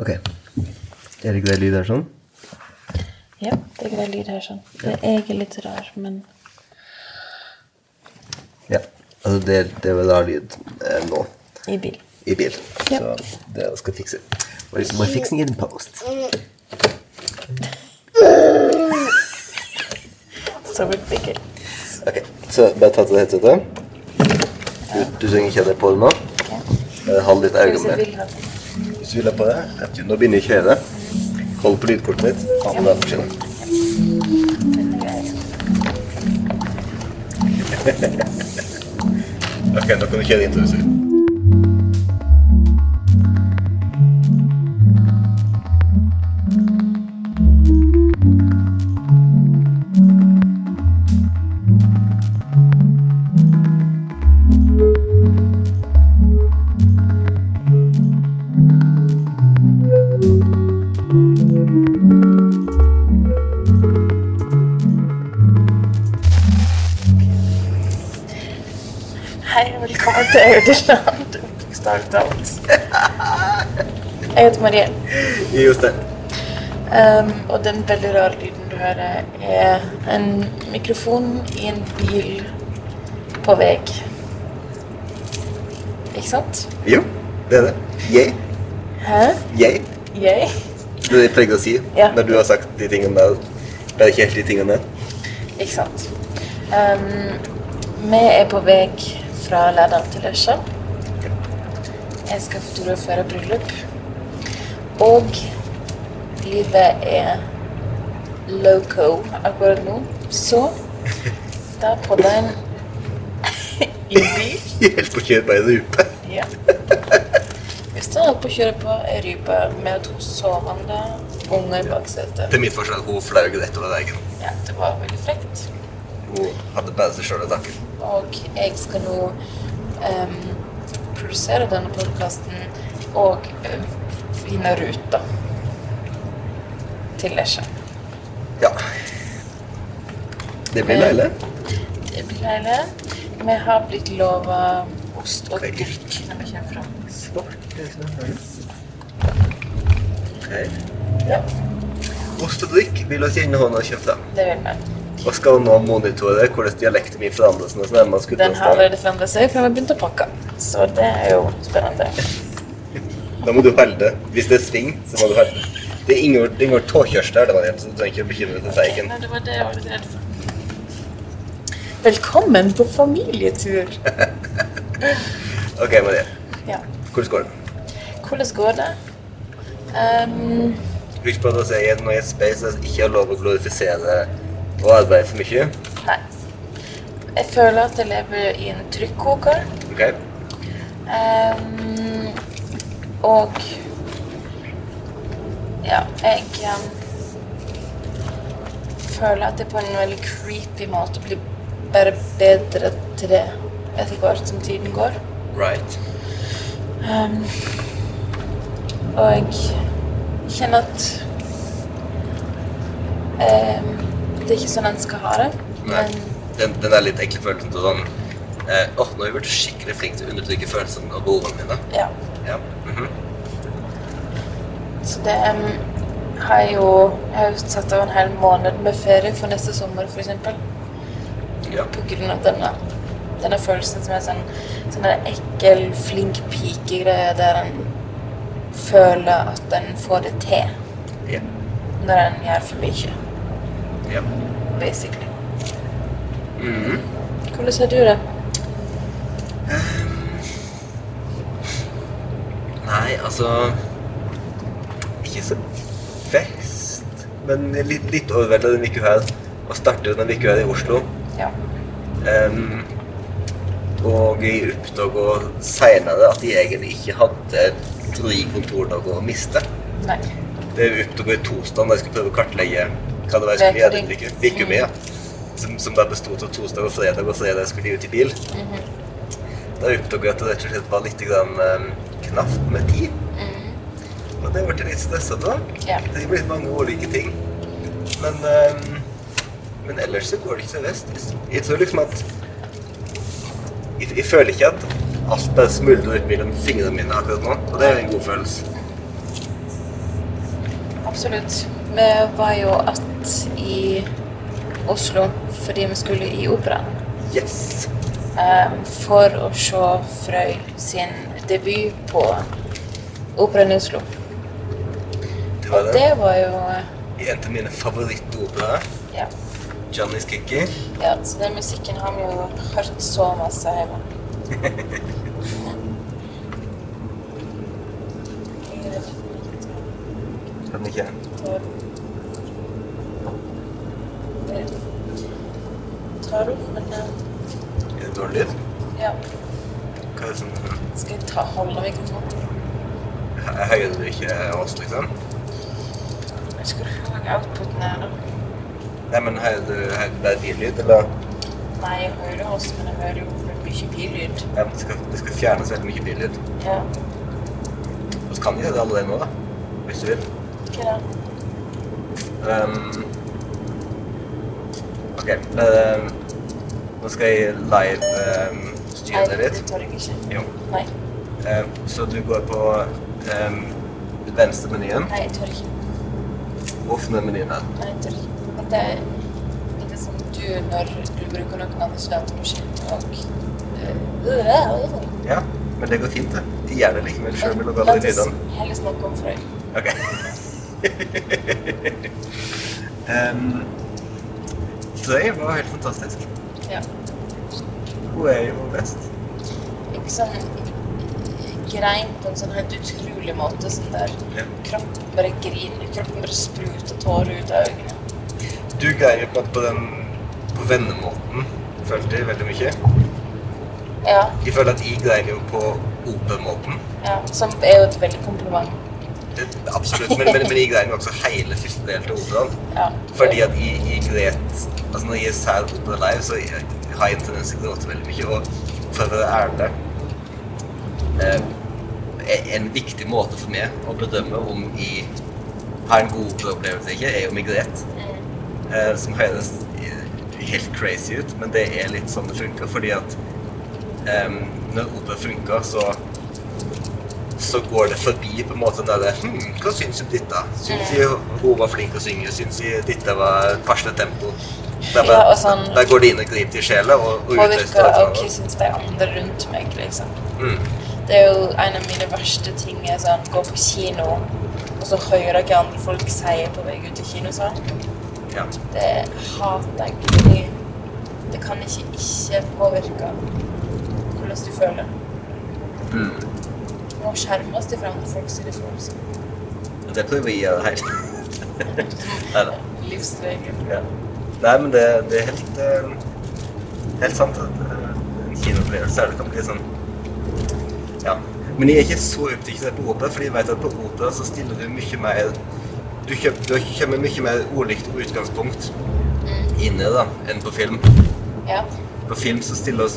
Ok. Er det ikke det lyd her sånn? Ja, det er grei lyd her sånn. Det er ikke litt rar, men Ja. Altså, det, det er vel rar lyd eh, nå i bil. i bil. Ja. Så det skal fikse. We're, we're fixing it in post. Så ridiculous. Ok, så bare ta til deg headsetet. Du, du trenger ikke ha det på nå. Okay. Eh, Hold litt øye med. Det. Ha på det, vet du, nå begynner jeg å kjøre. Hold på lydkortet mitt. Ta med. Den maskinen. Ok, nå kan du kjøre inn. Auderland. Bokstavelig talt. Jeg heter Marie, det. um, og den veldig rare lyden du hører, er en mikrofon i en bil på vei. Ikke sant? Jo, det er det. Jeg. Hæ? Jeg. Jeg? Det jeg pleier å si Ja. når du har sagt de tingene der. Det er ikke helt de tingene der. Ikke sant. Um, vi er på vei fra Lærdal til Lesja. Jeg skal fotografere bryllup. Og livet er loco akkurat nå. Så da podder en i bil. Helt på å kjøre på en rupe. Ja. Vi står oppe og kjører på ei rype med to sovende unger i baksetet. Til mitt forsvar, hun fløy rett over veien. Ja, det var veldig frekt. Hun hadde bare seg sjøl å taket. Og jeg skal nå um, produsere denne podkasten og em, finne ruta til Lesja. Ja. Det blir leilig. Det blir leilig. Vi har blitt lova ost og drikk når vi kommer fram. Svart. Ok. Ja, Ost og drikk vil oss gjerne ha når vi kommer det vil vi. Og skal nå monitore hvordan dialekten min forandrer når nærmer Den har allerede forandret seg før vi begynte å pakke. Så det er jo spennende. Da må du holde. Hvis det er sving, så må du holde. Det er ingen, det tåkjørsel her, det var det, så du trenger ikke bekymre deg for veigen. Nei, det var det jeg var litt redd for. Velkommen på familietur. Ok, Marie. Ja. Hvordan går det? Hvordan går det? Um... Husk på at jeg, er jeg et space vi ikke har lov å glorifisere og arbeide for mye. nei. Jeg føler at jeg lever i en trykkoker. Ok? Um, og ja, jeg um, føler at jeg på en veldig creepy måte blir bare bedre til det etter hvert som tiden går. Right. Um, og jeg kjenner at um, det er ikke sånn en skal ha det. Nei. Men Den, den er litt ekle følelsen til sånn eh, Åh, nå har jeg blitt skikkelig flink til å undertrykke følelsene og behovene mine. ja. Ja. mhm. Så det um, har jeg jo Jeg har jo satt av en hel måned med ferie for neste sommer, f.eks. ja. På grunn av denne, denne følelsen som er sånn, sånn en ekkel, flink pike-greie der en føler at en får det til Ja. når en gjør for mye, ja. basically. Mhm. Hvordan har du det? Nei, altså Ikke så fest, men litt, litt overvelda den uka her. Og startet den uka her i Oslo. Ja. Um, og jeg oppdaga senere at jeg egentlig ikke hadde tre kontordager å miste. Nei. Det oppdaga jeg torsdag da jeg skulle prøve å kartlegge hva jeg skulle gjøre. Uka mye ja. Som, som da besto av torsdag og fredag, og fredag skulle de ut i bil. Da oppdaget jeg at det rett og slett var litt grann, um, knapt med tid. Og det ble jeg litt stressa da. Yeah. Det blitt mange ulike ting. Men, um, men ellers så går det ikke så vest. Jeg tror liksom at jeg, jeg føler ikke at alt bare smuldrer ut mellom fingrene mine akkurat nå. Og det er en god følelse. Absolutt. Vi var jo att i Oslo fordi vi skulle i operaen. Yes! Um, for å se Frøy sin debut på Operaen i Oslo. Det var Og det. det var jo eh, En av mine favorittoperaer. Ja. Johnny's Kiki. ja så den musikken har vi jo hørt så masse hjemme. Kan ikke Tar du? Men Er det dårlig lyd? ja. Hva er det som Skal jeg ta holde mikrofonen? Hø- Hører du ikke oss, liksom? Jeg skal høre outputen her, da. Nei, men hører du hører du bare din lyd, eller? Nei, jeg hører oss, men jeg hører jo mye billyd. Ja, men det skal, det skal fjernes veldig mye billyd. Ja. Og så kan de gjøre det allerede nå, da. Hvis du vil. Hva da? Um, ok. Um, nå skal jeg live um, styre det Nei, litt. det tør jeg ikke. Jo. Nei, Um, så du går på um, venstre menyen. nei, jeg tør ikke. Åpne menyen der. Nei, jeg tør ikke. Det er litt som du når du bruker noen andres datamaskin og øh, Ja, men det går fint, det. Det likevel sjøl med La lokale oss lydene. heller snakke om Frøy. Ok. um, det var helt fantastisk. Ja. Hun er jo best. Ikke sånn grein på en sånn helt utrolig måte, sånn der Ja. kroppen bare griner, kroppen bare spruter tårer ut av øynene. Du greier på på den på vennemåten, følte jeg veldig mye. Ja, Jeg føler at jeg greier jo på måten ja, som er jo et veldig kompliment. Absolutt, men, men, men jeg greier jo også hele første del til operaen. Ja. Fordi at jeg, jeg gret Altså når jeg er ser opera live, så jeg, har jeg en tendens til å gråte veldig mye. Og for å være ærlig eh, En viktig måte for meg å bedømme om jeg har en god operaopplevelse ikke, er om jeg gret. Eh, som høres helt crazy ut, men det er litt sånn det funker. Fordi at eh, når opera funker, så så går det forbi på en måte den hm, Hva syns du om dette? Syns jeg hun var flink å synge? Syns jeg dette var passende tempo? Der, Ja, og sånn- der går det inn og griper til sjela og, og utløser det. hva syns de andre rundt meg, liksom. Mm. Det er jo en av mine verste ting er sånn gå på kino, og så høre hva andre folk sier på vei ut til kinosalen. Ja. Det hater jeg. Fordi det kan ikke ikke påvirke hvordan du føler. Mm. Må skjermes ifra andre folks. Og det prøver jeg å gjøre helt. Nei da. Livsregel. Ja. Nei, men det, det er helt, uh, helt sant at eh, en kinoopplevelse er det kan bli sånn Ja. Men jeg er ikke så opptatt på opera, fordi jeg vet at på opera så stiller du mye mer Du, kjøp, du kommer mye mer ordlikt utgangspunkt inne da, enn på film. Ja. På film så stiller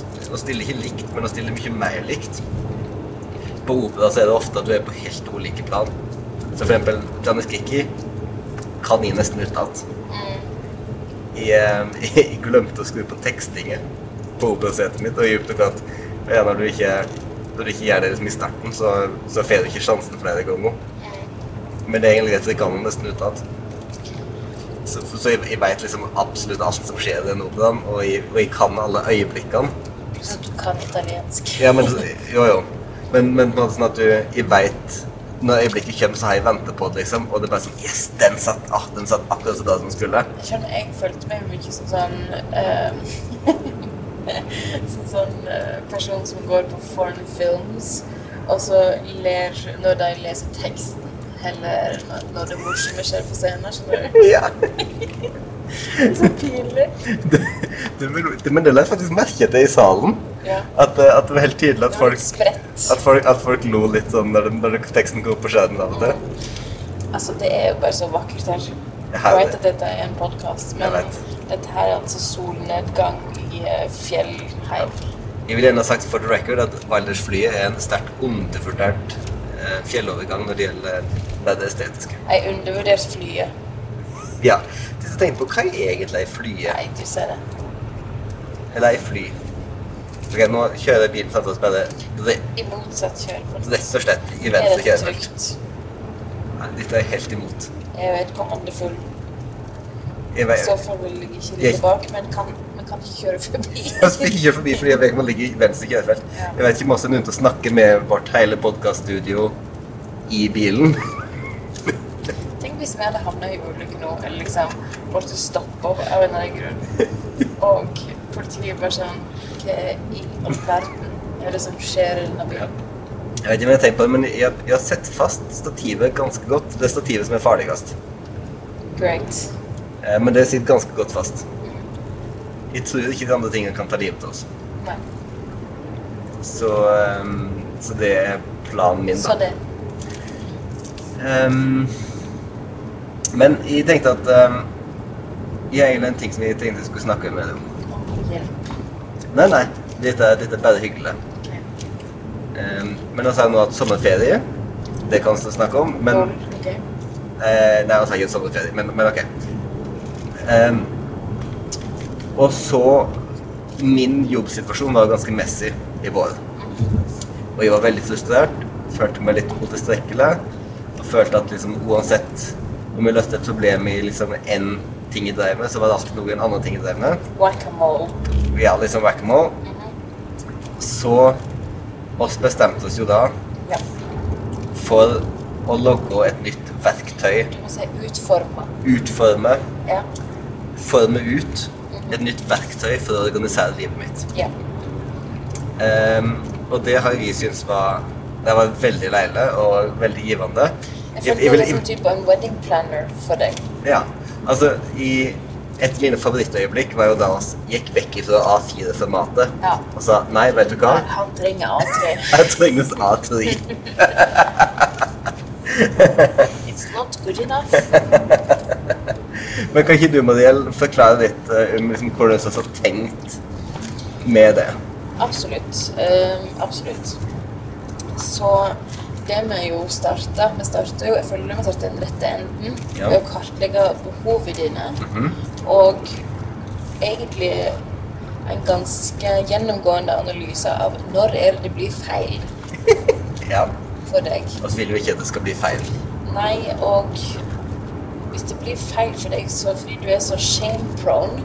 vi ikke likt, men vi stiller mye mer likt. På opera så er det ofte at du er på helt ulike plan. Så for eksempel Janis Kikki kan jeg nesten utenat. Jeg, eh, jeg glemte å skru på tekstingen på operasetet mitt, og jeg opptok at ja, når, du ikke, når du ikke gjør det liksom i starten, så, så får du ikke sjansen flere ganger. Men det er egentlig rett og slett kan den nesten utenat. Så, så jeg, jeg vet liksom absolutt alt som skjer i den operaen, og og jeg kan alle øyeblikkene. Så du kan italiensk. Ja, men jo, jo. Men, men sånn at du Jeg vet Når øyeblikket kommer, så har jeg ventet på det, liksom. Og det er bare sånn Yes, den satt, ah, den satt akkurat så bra som den skulle. Jeg jeg følte meg mye som sånn uh, Som sånn uh, person som går på foreign films, og så ler når de leser teksten, heller når, når det morsomme skjer på scenen. Skjønner du? Ja. Så pinlig. Det, det, men det la jeg faktisk merke til i salen. Ja. At, eh, at det var helt tydelig at folk, at folk, at folk lo litt sånn når, når teksten går på skjermen av og til. Altså, det er jo bare så vakkert her. Jeg vet at dette er en podkast, men dette her er altså solnedgang i eh, fjellheim. Jeg vil gjerne ha sagt for the record at Wilders-flyet er en sterkt undervurdert eh, fjellovergang når det gjelder det estetiske. Jeg undervurderte flyet. Ja, hvis du tenker på hva er egentlig ei flyet? Nei, du ser det. Eller ei fly? Ok, nå kjører bilen framfor som det I motsatt kjøreform. rett og slett i Er venstre kjørefelt. Nei, dette er jeg helt imot. Jeg vet hvor mandelfull. Jeg I så fall vil jeg ikke Jeg- ligge bak, men kan, men kan ikke kjøre forbi. jeg skal ikke kjøre forbi fordi jeg vet man ligger i venstre kjørefelt. Ja. Jeg vet ikke om oss er nødt til å snakke med vårt hele podcaststudio i bilen. Hvis vi hadde havna i ulykke nå, eller liksom måtte stoppe av en eller annen grunn, og politiet bare sånn Hva i all verden er det som skjer i denne bilen? Jeg vet ikke om jeg har tenkt på det, men jeg, jeg har sett fast stativet ganske godt. Det er stativet som er farligst. Great. Eh, Men det sitter ganske godt fast. Jeg tror ikke de andre tingene kan ta livet av oss. Nei. Så, um, så det er planen min, Så det. Ehm, men jeg tenkte at um, Jeg har egentlig en ting som jeg tenkte jeg skulle snakke med deg om. Nei, nei. Dette, dette er bare hyggelig. Um, men han jeg nå at sommerferie. Det kan vi snakke om. Men. Eh, nei, altså ikke sommerferie, men, men ok. Um, og så Min jobbsituasjon var ganske messy i vår. Og jeg var veldig frustrert. Følte meg litt utilstrekkelig. Og følte at liksom uansett om vi løste et problem i liksom én ting jeg drev med, så var det alltid noen andre ting jeg drev med. Whack-a-mole. Ja, liksom whack-a-mole. Så oss bestemte oss jo da Ja. for å logge et nytt verktøy. Du må si utforme. Utforme Ja. forme ut et nytt verktøy for å organisere livet mitt. Ja. Um, og det har jeg syntes var Det var veldig leilig og veldig givende. Jeg Jeg- følte som det vil- var sånn type en wedding planner for deg. Ja, altså i Et av mine favorittøyeblikk var jo da vi gikk vekk fra A4-formatet Ja. og sa nei, vet du hva? Han trenger A3. Han trenges A3. It's not good enough. Men kan ikke du, Mariell, forklare litt om liksom, hvordan du har tenkt med det? Absolutt. Um, absolutt. Så det vi jo starta Vi starta jo Jeg føler vi starta den rette enden Ja. ved å kartlegge behovet dine. Mhm. Og egentlig en ganske gjennomgående analyse av når er det det blir feil Ja. for deg. Og så vil jo ikke at det skal bli feil. Nei, og hvis det blir feil for deg, så fordi du er så shame-prone,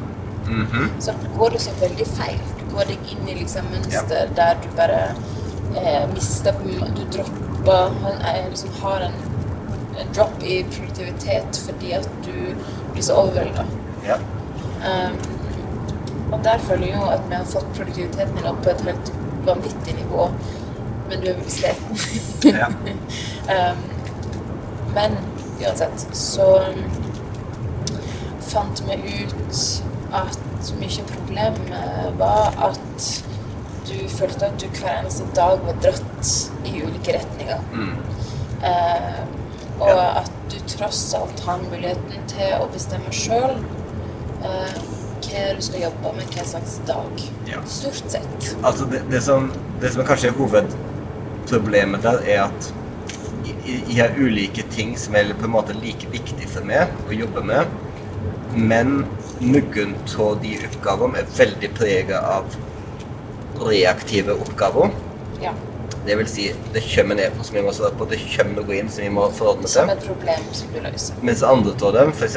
Mhm. så går det så veldig feil. Du går deg inn i liksom mønster der du bare eh, mister Du dropper han er, liksom, har en, en drop i produktivitet fordi at du blir så overvelda. Ja. Um, og der føler jeg jo at vi har fått produktiviteten i opp på et helt vanvittig nivå, men du er veldig sliten. Ja. um, men uansett så fant vi ut at mye av problemet var at du følte at du hver eneste dag var dratt i ulike retninger. Mm. Eh, og Ja. at du tross alt har muligheten til å bestemme sjøl eh, hva du skal jobbe med hva slags dag. Ja. Stort sett. Altså, det, det, som, det som kanskje er hovedproblemet der, er at jeg, har ulike ting som er på en måte like viktig for meg å jobbe med, men noen av de oppgavene er veldig preget av reaktive oppgaver. Ja. Det vil si, det kommer en e-post vi må svare på, det kommer noe inn som vi må forholde oss Som til. et problem som du løser. Mens andre av dem, f.eks.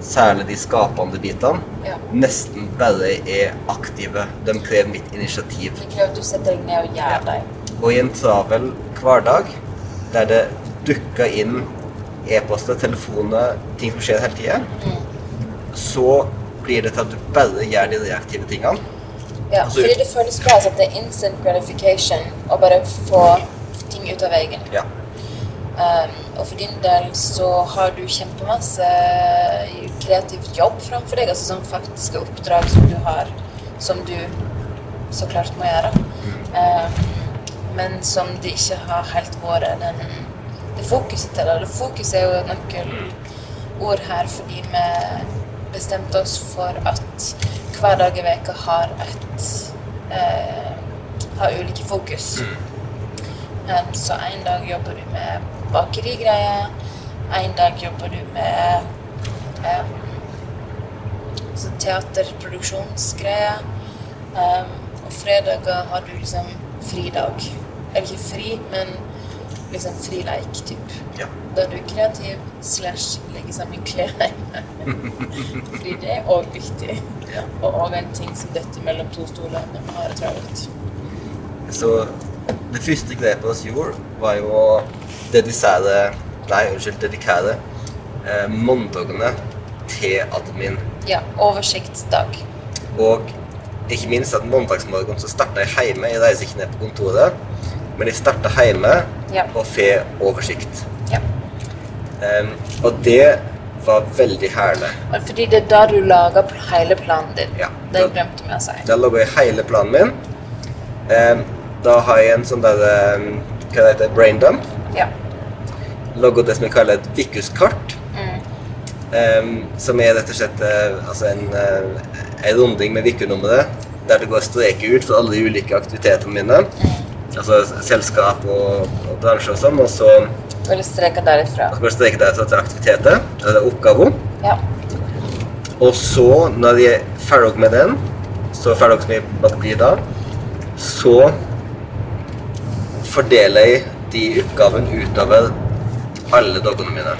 særlig de skapende bitene, Ja. nesten bare er aktive. De krever mitt initiativ. Det krever at du setter deg ned og gjør deg. Og i en travel hverdag der det dukker inn e-poster, telefoner, ting som skjer hele tida, Mm. så blir det til at du bare gjør de reaktive tingene. Ja, Altså- fordi det føles bra at det er instant gratification å bare få ting ut av veien. Ja. Um, og for din del så har du kjempemasse kreativ jobb framfor deg, altså sånn faktiske oppdrag som du har, som du så klart må gjøre. Um, men som det ikke har helt vært den, det fokuset til. Det fokuset er jo et nøkkelord her fordi vi bestemte oss for at hver dag i veka har et eh, har ulike fokus. Um, så en dag jobber du med bakerigreier, en dag jobber du med um, teaterproduksjonsgreier. Um, og fredager har du liksom fridag. Eller ikke fri, men liksom fri leik, typ. Ja. Da du er kreativ slash legger sammen klær hjemme. Det er òg viktig. Og òg en ting som dette mellom to stoler når man har det travelt. Så det første grepet vi gjorde, var jo å dedisere Nei, unnskyld, dedikere eh, mandagene til admin. Ja, oversiktsdag. Og ikke minst at mandagsmorgen så starta jeg hjemme. Jeg reiser ikke ned på kontoret, men jeg starta hjemme Ja. og får oversikt. Ja. Um, og det var veldig herlig. Fordi det er da du lager hele planen din. Ja. Det glemte vi å si. Da logger jeg hele planen min. Da har jeg en sånn derre Hva det heter Braindump. Ja. Logger det som jeg kaller et Vikus-kart. Mm. som er rett og slett eh, altså en, eh, en runding med Viku-nummeret. Der det går streker ut for alle de ulike aktivitetene mine. Altså selskap og, og bransje og sånn. Og så Eller streke derifra. og så går det streker der til aktiviteter. Eller oppgaver. Ja. Og så, når jeg er ferdig med den, så ferdig som jeg måtte bli da, så fordeler jeg de oppgavene utover alle dagene mine.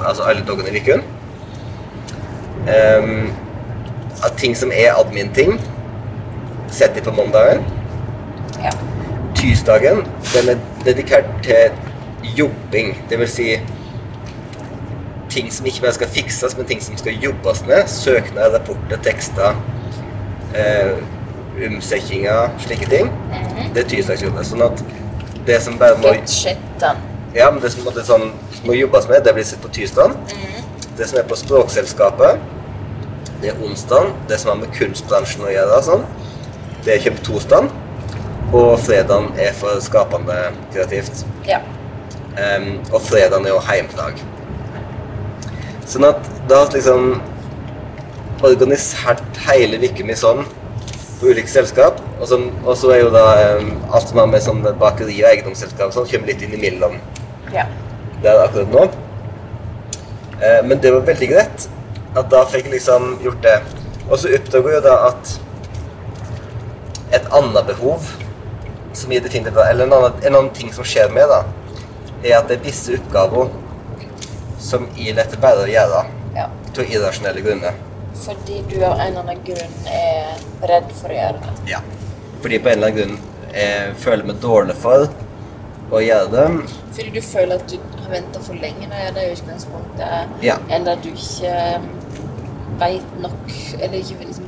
Altså alle dagene i uken. Um, at ting som er admin-ting, setter jeg på mandagen. ja. Tirsdagen den er dedikert til jobbing. Det vil si ting som ikke bare skal fikses, men ting som skal jobbes med. Søknader, rapporter, tekster, eh, omsetninger, slike ting. Mhm. Det er tirsdagsjobben. Sånn at det som bare må Get shit done. ja, men det som det sånn, må jobbes med, det blir sett på tirsdag. Mhm. Det som er på Språkselskapet, det er onsdag. Det som har med kunstbransjen å gjøre, sånn, det er kjøpt torsdag. Og fredagen er for skapende kreativt. Ja. Um, og fredagen er jo heimdag. Sånn at da har vi liksom organisert hele uka mi sånn på ulike selskap. Og, så- og så er jo da um, alt som har med sånn bakeri og eiendomsselskap sånn, kommer litt innimellom Ja. der akkurat nå. Uh, men det var veldig greit at da fikk jeg liksom gjort det. Og så oppdager jeg da at et annet behov som jeg definitivt Eller en annen, en annen ting som skjer med, da, er at det er visse oppgaver som jeg lar være å gjøre ja. av irrasjonelle grunner. Fordi du av en eller annen grunn er redd for å gjøre det. Ja. Fordi på en eller annen grunn jeg føler meg dårlig for å gjøre det. Fordi du føler at du har venta for lenge når det er utgangspunktet, Ja. eller at du ikke veit nok, eller ikke liksom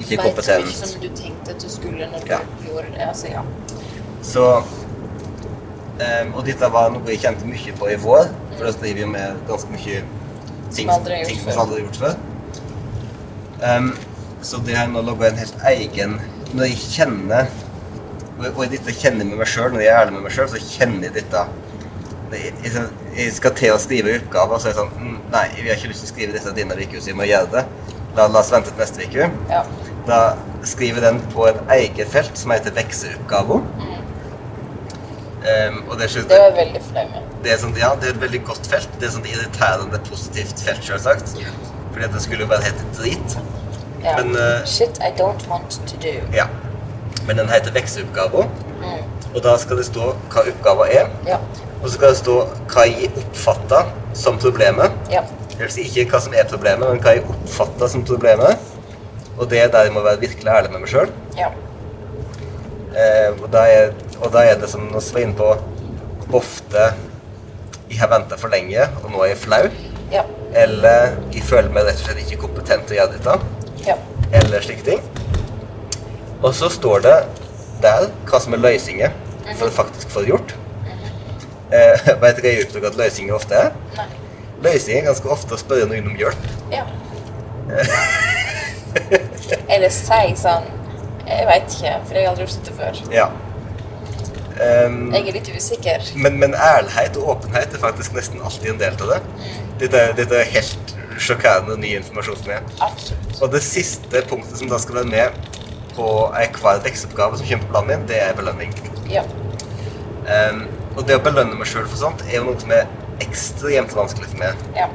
Ikke vet så mye som du tenkte at du skulle når du Ja. gjorde det. Altså, ja. Så um, Og dette var noe jeg kjente mye på i vår, for da driver vi med ganske mye ting Som aldri ting som aldri har gjort før. Um, så det har nå laga en helt egen Når jeg kjenner Og, og dette kjenner jeg med meg sjøl, når jeg er ærlig med meg sjøl, så kjenner jeg dette. Det- Jeg, jeg, jeg skal til å skrive oppgaver, og så er jeg sånn mm, Nei, vi har ikke lyst til å skrive dette denne uka, så vi må gjøre det. La, la oss vente til neste uke. ja. Da skriver den på et eget felt som heter vekseoppgaver. Ehm, og det Det var veldig fornøyd med. det er, sånn, ja, det er et veldig godt felt. Det er sånn irriterende positivt felt, selvsagt. Fordi det skulle jo være helt drit. Ja. Men, uh, Shit I don't want to do. Ja. Men den heter vekseoppgaver. Mm. Og da skal det stå hva oppgaven er. Ja. Og så skal det stå hva jeg oppfatter som problemet. Ja. Det vil si ikke hva som er problemet, men hva jeg oppfatter som problemet. Og det er der jeg må være virkelig ærlig med meg sjøl. Ja. Eh, og, da er, og da er det som vi var inne på ofte jeg har venta for lenge, og nå er jeg flau. Ja. Eller jeg føler meg rett og slett ikke kompetent til å gjøre dette. Ja. Eller slike ting. Og så står det der hva som er løsninger for å faktisk få det gjort. Eh, vet du hva jeg oppdager at løsninger ofte er? Nei. Løsninger er ganske ofte å spørre noen om hjelp. Ja. Eller si sånn Jeg veit ikke, for jeg har aldri gjort dette før. Ja. Ehm, Jeg er litt usikker. men, men ærlighet og åpenhet er faktisk nesten alltid en del av det. Dette, er- dette er helt sjokkerende ny informasjon for meg. Absolutt. Og det siste punktet som da skal være med på enhver vekstoppgave som kommer på planen min, det er belønning. Ja. Um, og det å belønne meg sjøl for sånt er jo noe som er ekstremt vanskelig for meg. Ja.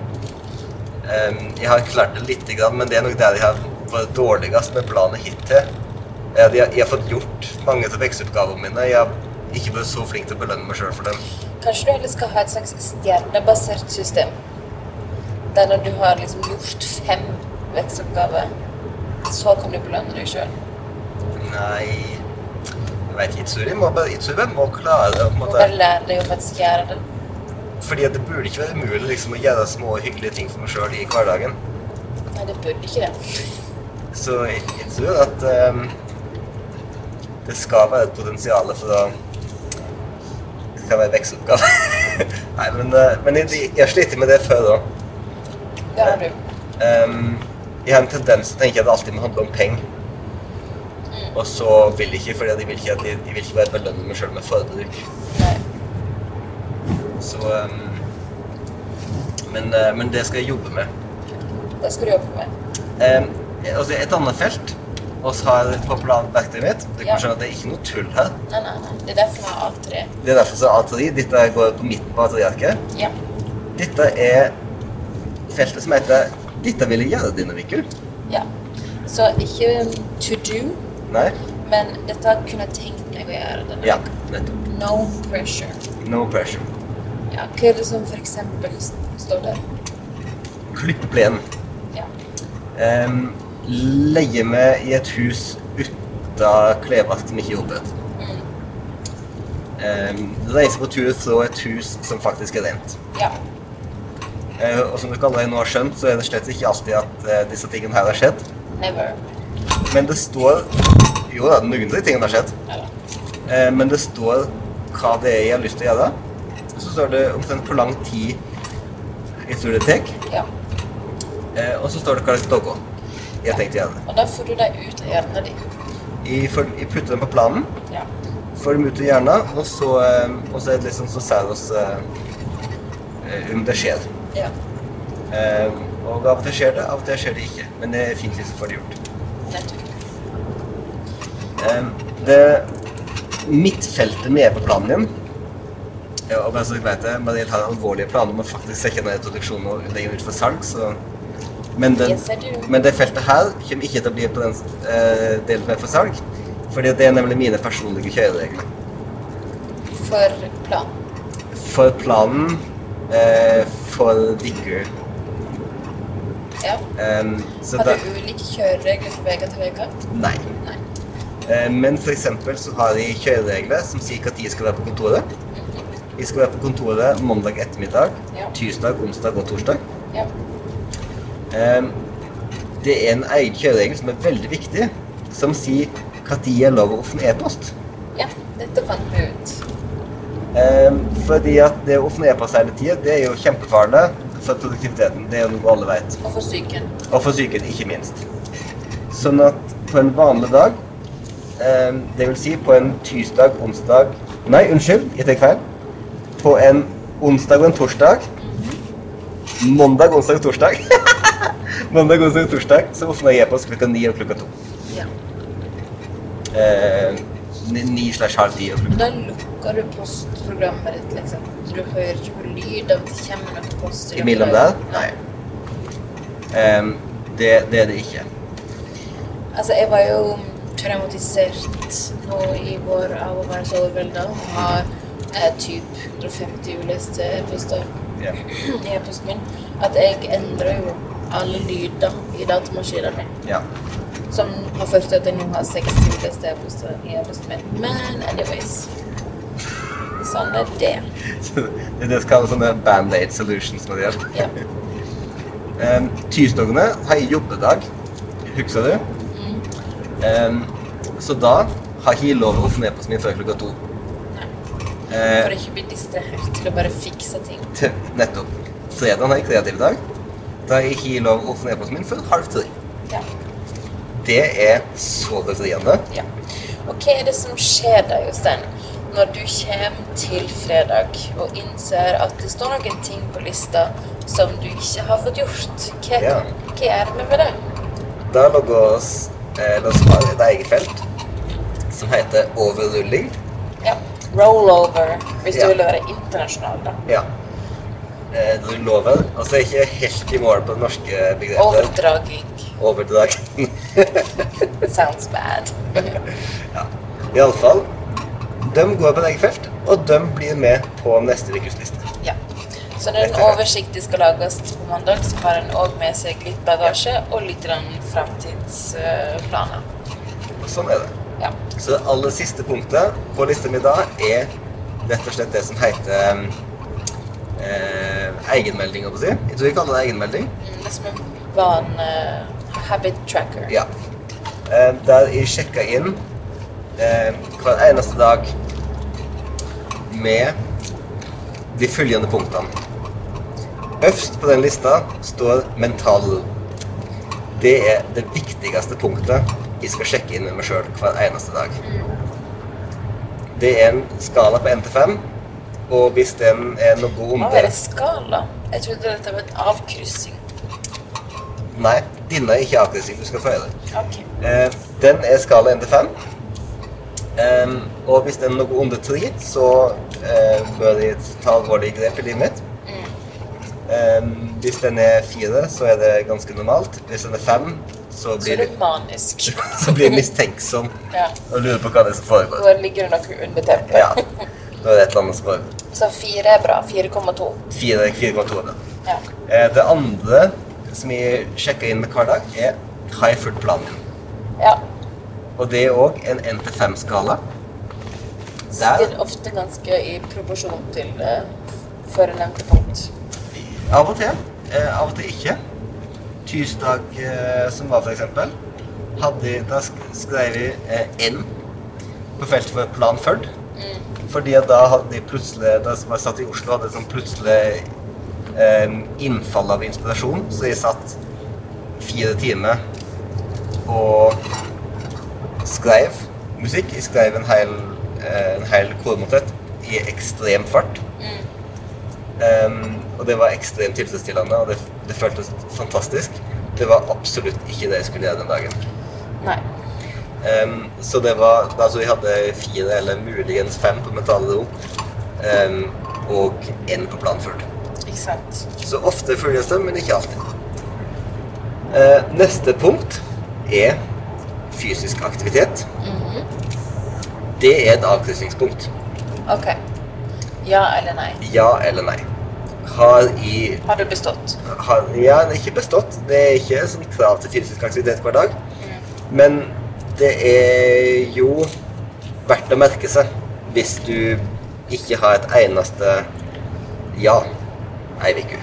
Um, jeg har klart det lite grann, men det er nok der jeg har vært dårligst med planet hittil. Jeg, jeg har fått gjort mange av vekstoppgavene mine. Jeg har, ikke så flink til å belønne meg sjøl for dem. Kanskje du heller skal ha et slags stjernebasert system. Der når du har liksom gjort fem vekstoppgaver, så kan du belønne deg sjøl. Nei Jeg vet ikke. Jeg må, må klare det. må bare lære deg å faktisk gjøre det. Fordi det burde ikke være umulig liksom, å gjøre små hyggelige ting for meg sjøl i hverdagen. Nei, det burde ikke det. Så jeg, tror at um, det skal være et potensial for å kan være vekstoppgave. Nei, men, eh, men jeg, jeg sliter med det før òg. Det har du. Ehm, jeg har en tendens til å tenke at det alltid må handle om penger. Mm. Og så vil jeg ikke, fordi de vil ikke, jeg, jeg vil ikke bare belønne meg sjøl med forbruk. Så um, men, eh, men det skal jeg jobbe med. Det skal du jobbe med. Um, altså et annet felt oss har på plan verktøyet mitt Det kan skjønne at det er ikke noe tull her. Nei, nei, nei. Det er derfor jeg har A3. Det er derfor så A3. Dette går på midten på A3-arket. Ja. Dette er feltet som heter 'Dette vil jeg gjøre dine Mikkel'. ja. Så ikke to do, Nei? men dette kunne jeg tenkt meg å gjøre. denne Ja, nettopp. No pressure. No pressure. Ja, hva er det som for eksempel står der? Klipp plenen. Ja. Um, leie meg i et hus uten klesvask som ikke er. Mm. Um, reise på tur fra et hus som faktisk er rent. Ja. Uh, og som dere allerede nå har skjønt, så er det slett ikke alltid at uh, disse tingene her har skjedd. Never. Men det står Jo da, noen av de tingene har skjedd. Ja Eh, men det står hva det er jeg har lyst til å gjøre. Så står det omtrent hvor lang tid jeg tror det tar. Ja. Og så står det hva det skal gå. Jeg tenkte det. Og da får du deg ut av hjernen din. Jeg, jeg putter dem på planen, Ja. får dem ut av hjernen, og så, eh, og så liksom så ser vi oss eh, eh, om det skjer. Ja. Eh, og av og til skjer det, av og til skjer det ikke. Men det er fint hvis du får det gjort. Eh, det midtfeltet vi er på planen din ja, og bare så dere vet det, Mariel har alvorlige planer om å faktisk sette ned introduksjonen og legge den ut for salg, så men, den, Yes, men det feltet her kommer ikke til å bli på den eh, delen er for salg, fordi det er nemlig mine personlige kjøreregler. For planen? For planen eh, for Dicker Ja. Um, Har du ulike kjøreregler fra uke til uke? Nei. Nei. Uh, Men for eksempel så har jeg kjøreregler som sier når jeg skal være på kontoret. Jeg skal være på kontoret mandag ettermiddag, Ja. tirsdag, onsdag og torsdag. Ja. Eh, Det er en egen kjøreregel som er veldig viktig, som sier når er lov å åpne e-post. ja. Dette fant vi ut. Eh, Fordi at det å åpne e-post hele tida, det er jo kjempefarlig for produktiviteten. Det er jo noe alle vet. Og for psyken. Og for psyken, ikke minst. Sånn at på en vanlig dag, eh, det vil si på en tirsdag, onsdag Nei, unnskyld, jeg tar feil. På en onsdag og en torsdag Mandag, onsdag og torsdag. Mandag, onsdag og torsdag så jeg e-post klokka ni og klokka to. Ja. Eh, ni- slash halv ti og klokka Da lukker du postprogrammet ditt, liksom. Du hører ikke på lyd av at det kommer noen post. imellom der. Nei. Eh, det, det er det ikke. Altså, jeg var jo traumatisert nå i vår av å være så overvelda Har eh, typ 150 uleste e-poster Ja. i e-posten min, at jeg endrer jo alle lyder i datamaskinen min. ja. Som har ført til at jeg nå har 60 uleste e-poster i e-posten min. Men anyways. Sånn er det. Så det skal være sånne band-aid solutions når det gjelder. Ja. Um, Tirsdagene har jeg jobbedag, husker du? Mm. Um, så da har jeg lov å åpne ned på min før klokka to. Eh, For ikke å bli distrahert til å bare fikse ting. nettopp. Fredagen jeg kreativ dag. Da er ikke lov å åpne e-posten min før halv tre. Ja. Det er så befriende. Ja. Og hva er det som skjer da, Jostein, når du kommer til fredag og innser at det står noen ting på lista som du ikke har fått gjort? Hva, Ja. hva er det med det? Da logger oss eh, La oss ha et eget felt som heter overrulling. Ja. Rollover, hvis Ja. du vil være internasjonal, da. Ja. Eh, lover. Altså ikke helt i mål på det norske begrepet. Overdraging. Overdraging. Sounds bad. ja. Iallfall De går på eget felt, og de blir med på neste ukes liste. Ja. Så når en oversikt skal lages på mandag, så har en òg med seg litt bagasje og litt framtidsplaner. Sånn er det. Ja. Så det aller siste punktet på lista mi da er rett og slett det som heter eh, egenmelding, holdt jeg på å si. Jeg tror vi kaller det egenmelding. Mm, Det som var en eh, habit tracker. Ja. Eh, der jeg sjekka inn eh, hver eneste dag med de følgende punktene. Øverst på den lista står mental. Det er det viktigste punktet jeg skal sjekke inn med meg sjøl hver eneste dag. Det er en skala på 1 til 5, og hvis den er noe Hva under var det skala? Jeg trodde dette var en avkryssing. Nei, denne er ikke avkryssing. Du skal få høre. Ok. Eh, den er skala 1 til 5. Em, og hvis den er noe under 3, så eh, bør de ta alvorlige grep i livet mitt. Em, hvis den er 4, så er det ganske normalt. Hvis den er 5, så blir, det er manisk. så blir jeg mistenksom Ja. og lurer på hva det er som foregår. Da ligger det noe under teppet. Ja, da er det et eller annet som foregår. Så fire er bra. 4,2. 4 4,2 er. Ja. Eh, det andre som jeg sjekker inn med hver dag, er har jeg fulgt planen min. ja. Og det er òg en 1 til 5-skala. Det Sikkert ofte ganske i proporsjon til uh, førnevnte punkt. Av og til. Eh, av og til ikke. Tirsdag eh, som var, for eksempel, hadde, da sk- skrev vi eh, N på feltet for Plan Førd. Fordi da hadde jeg plutselig, da som jeg satt i Oslo, hadde sånn plutselig eh, innfall av inspirasjon. Så jeg satt fire timer og skrev musikk. Jeg skrev en hel, eh, en hel kormotett i ekstrem fart. Um, og det var ekstremt tilfredsstillende, og det, det føltes fantastisk. Det var absolutt ikke det jeg skulle gjøre den dagen. Nei. Um, så det var Altså, vi hadde fire, eller muligens fem på mentale um, og én på plan full. Ikke sant. Så ofte følges det, men ikke alltid. Uh, neste punkt er fysisk aktivitet. Det er et avkrysningspunkt. Ok. Ja eller nei? Ja eller nei. Har i Har du bestått? har, ja, ikke bestått. Det er ikke sånn krav til fysisk aktivitet hver dag. Men det er jo verdt å merke seg hvis du ikke har et eneste ja ei uke.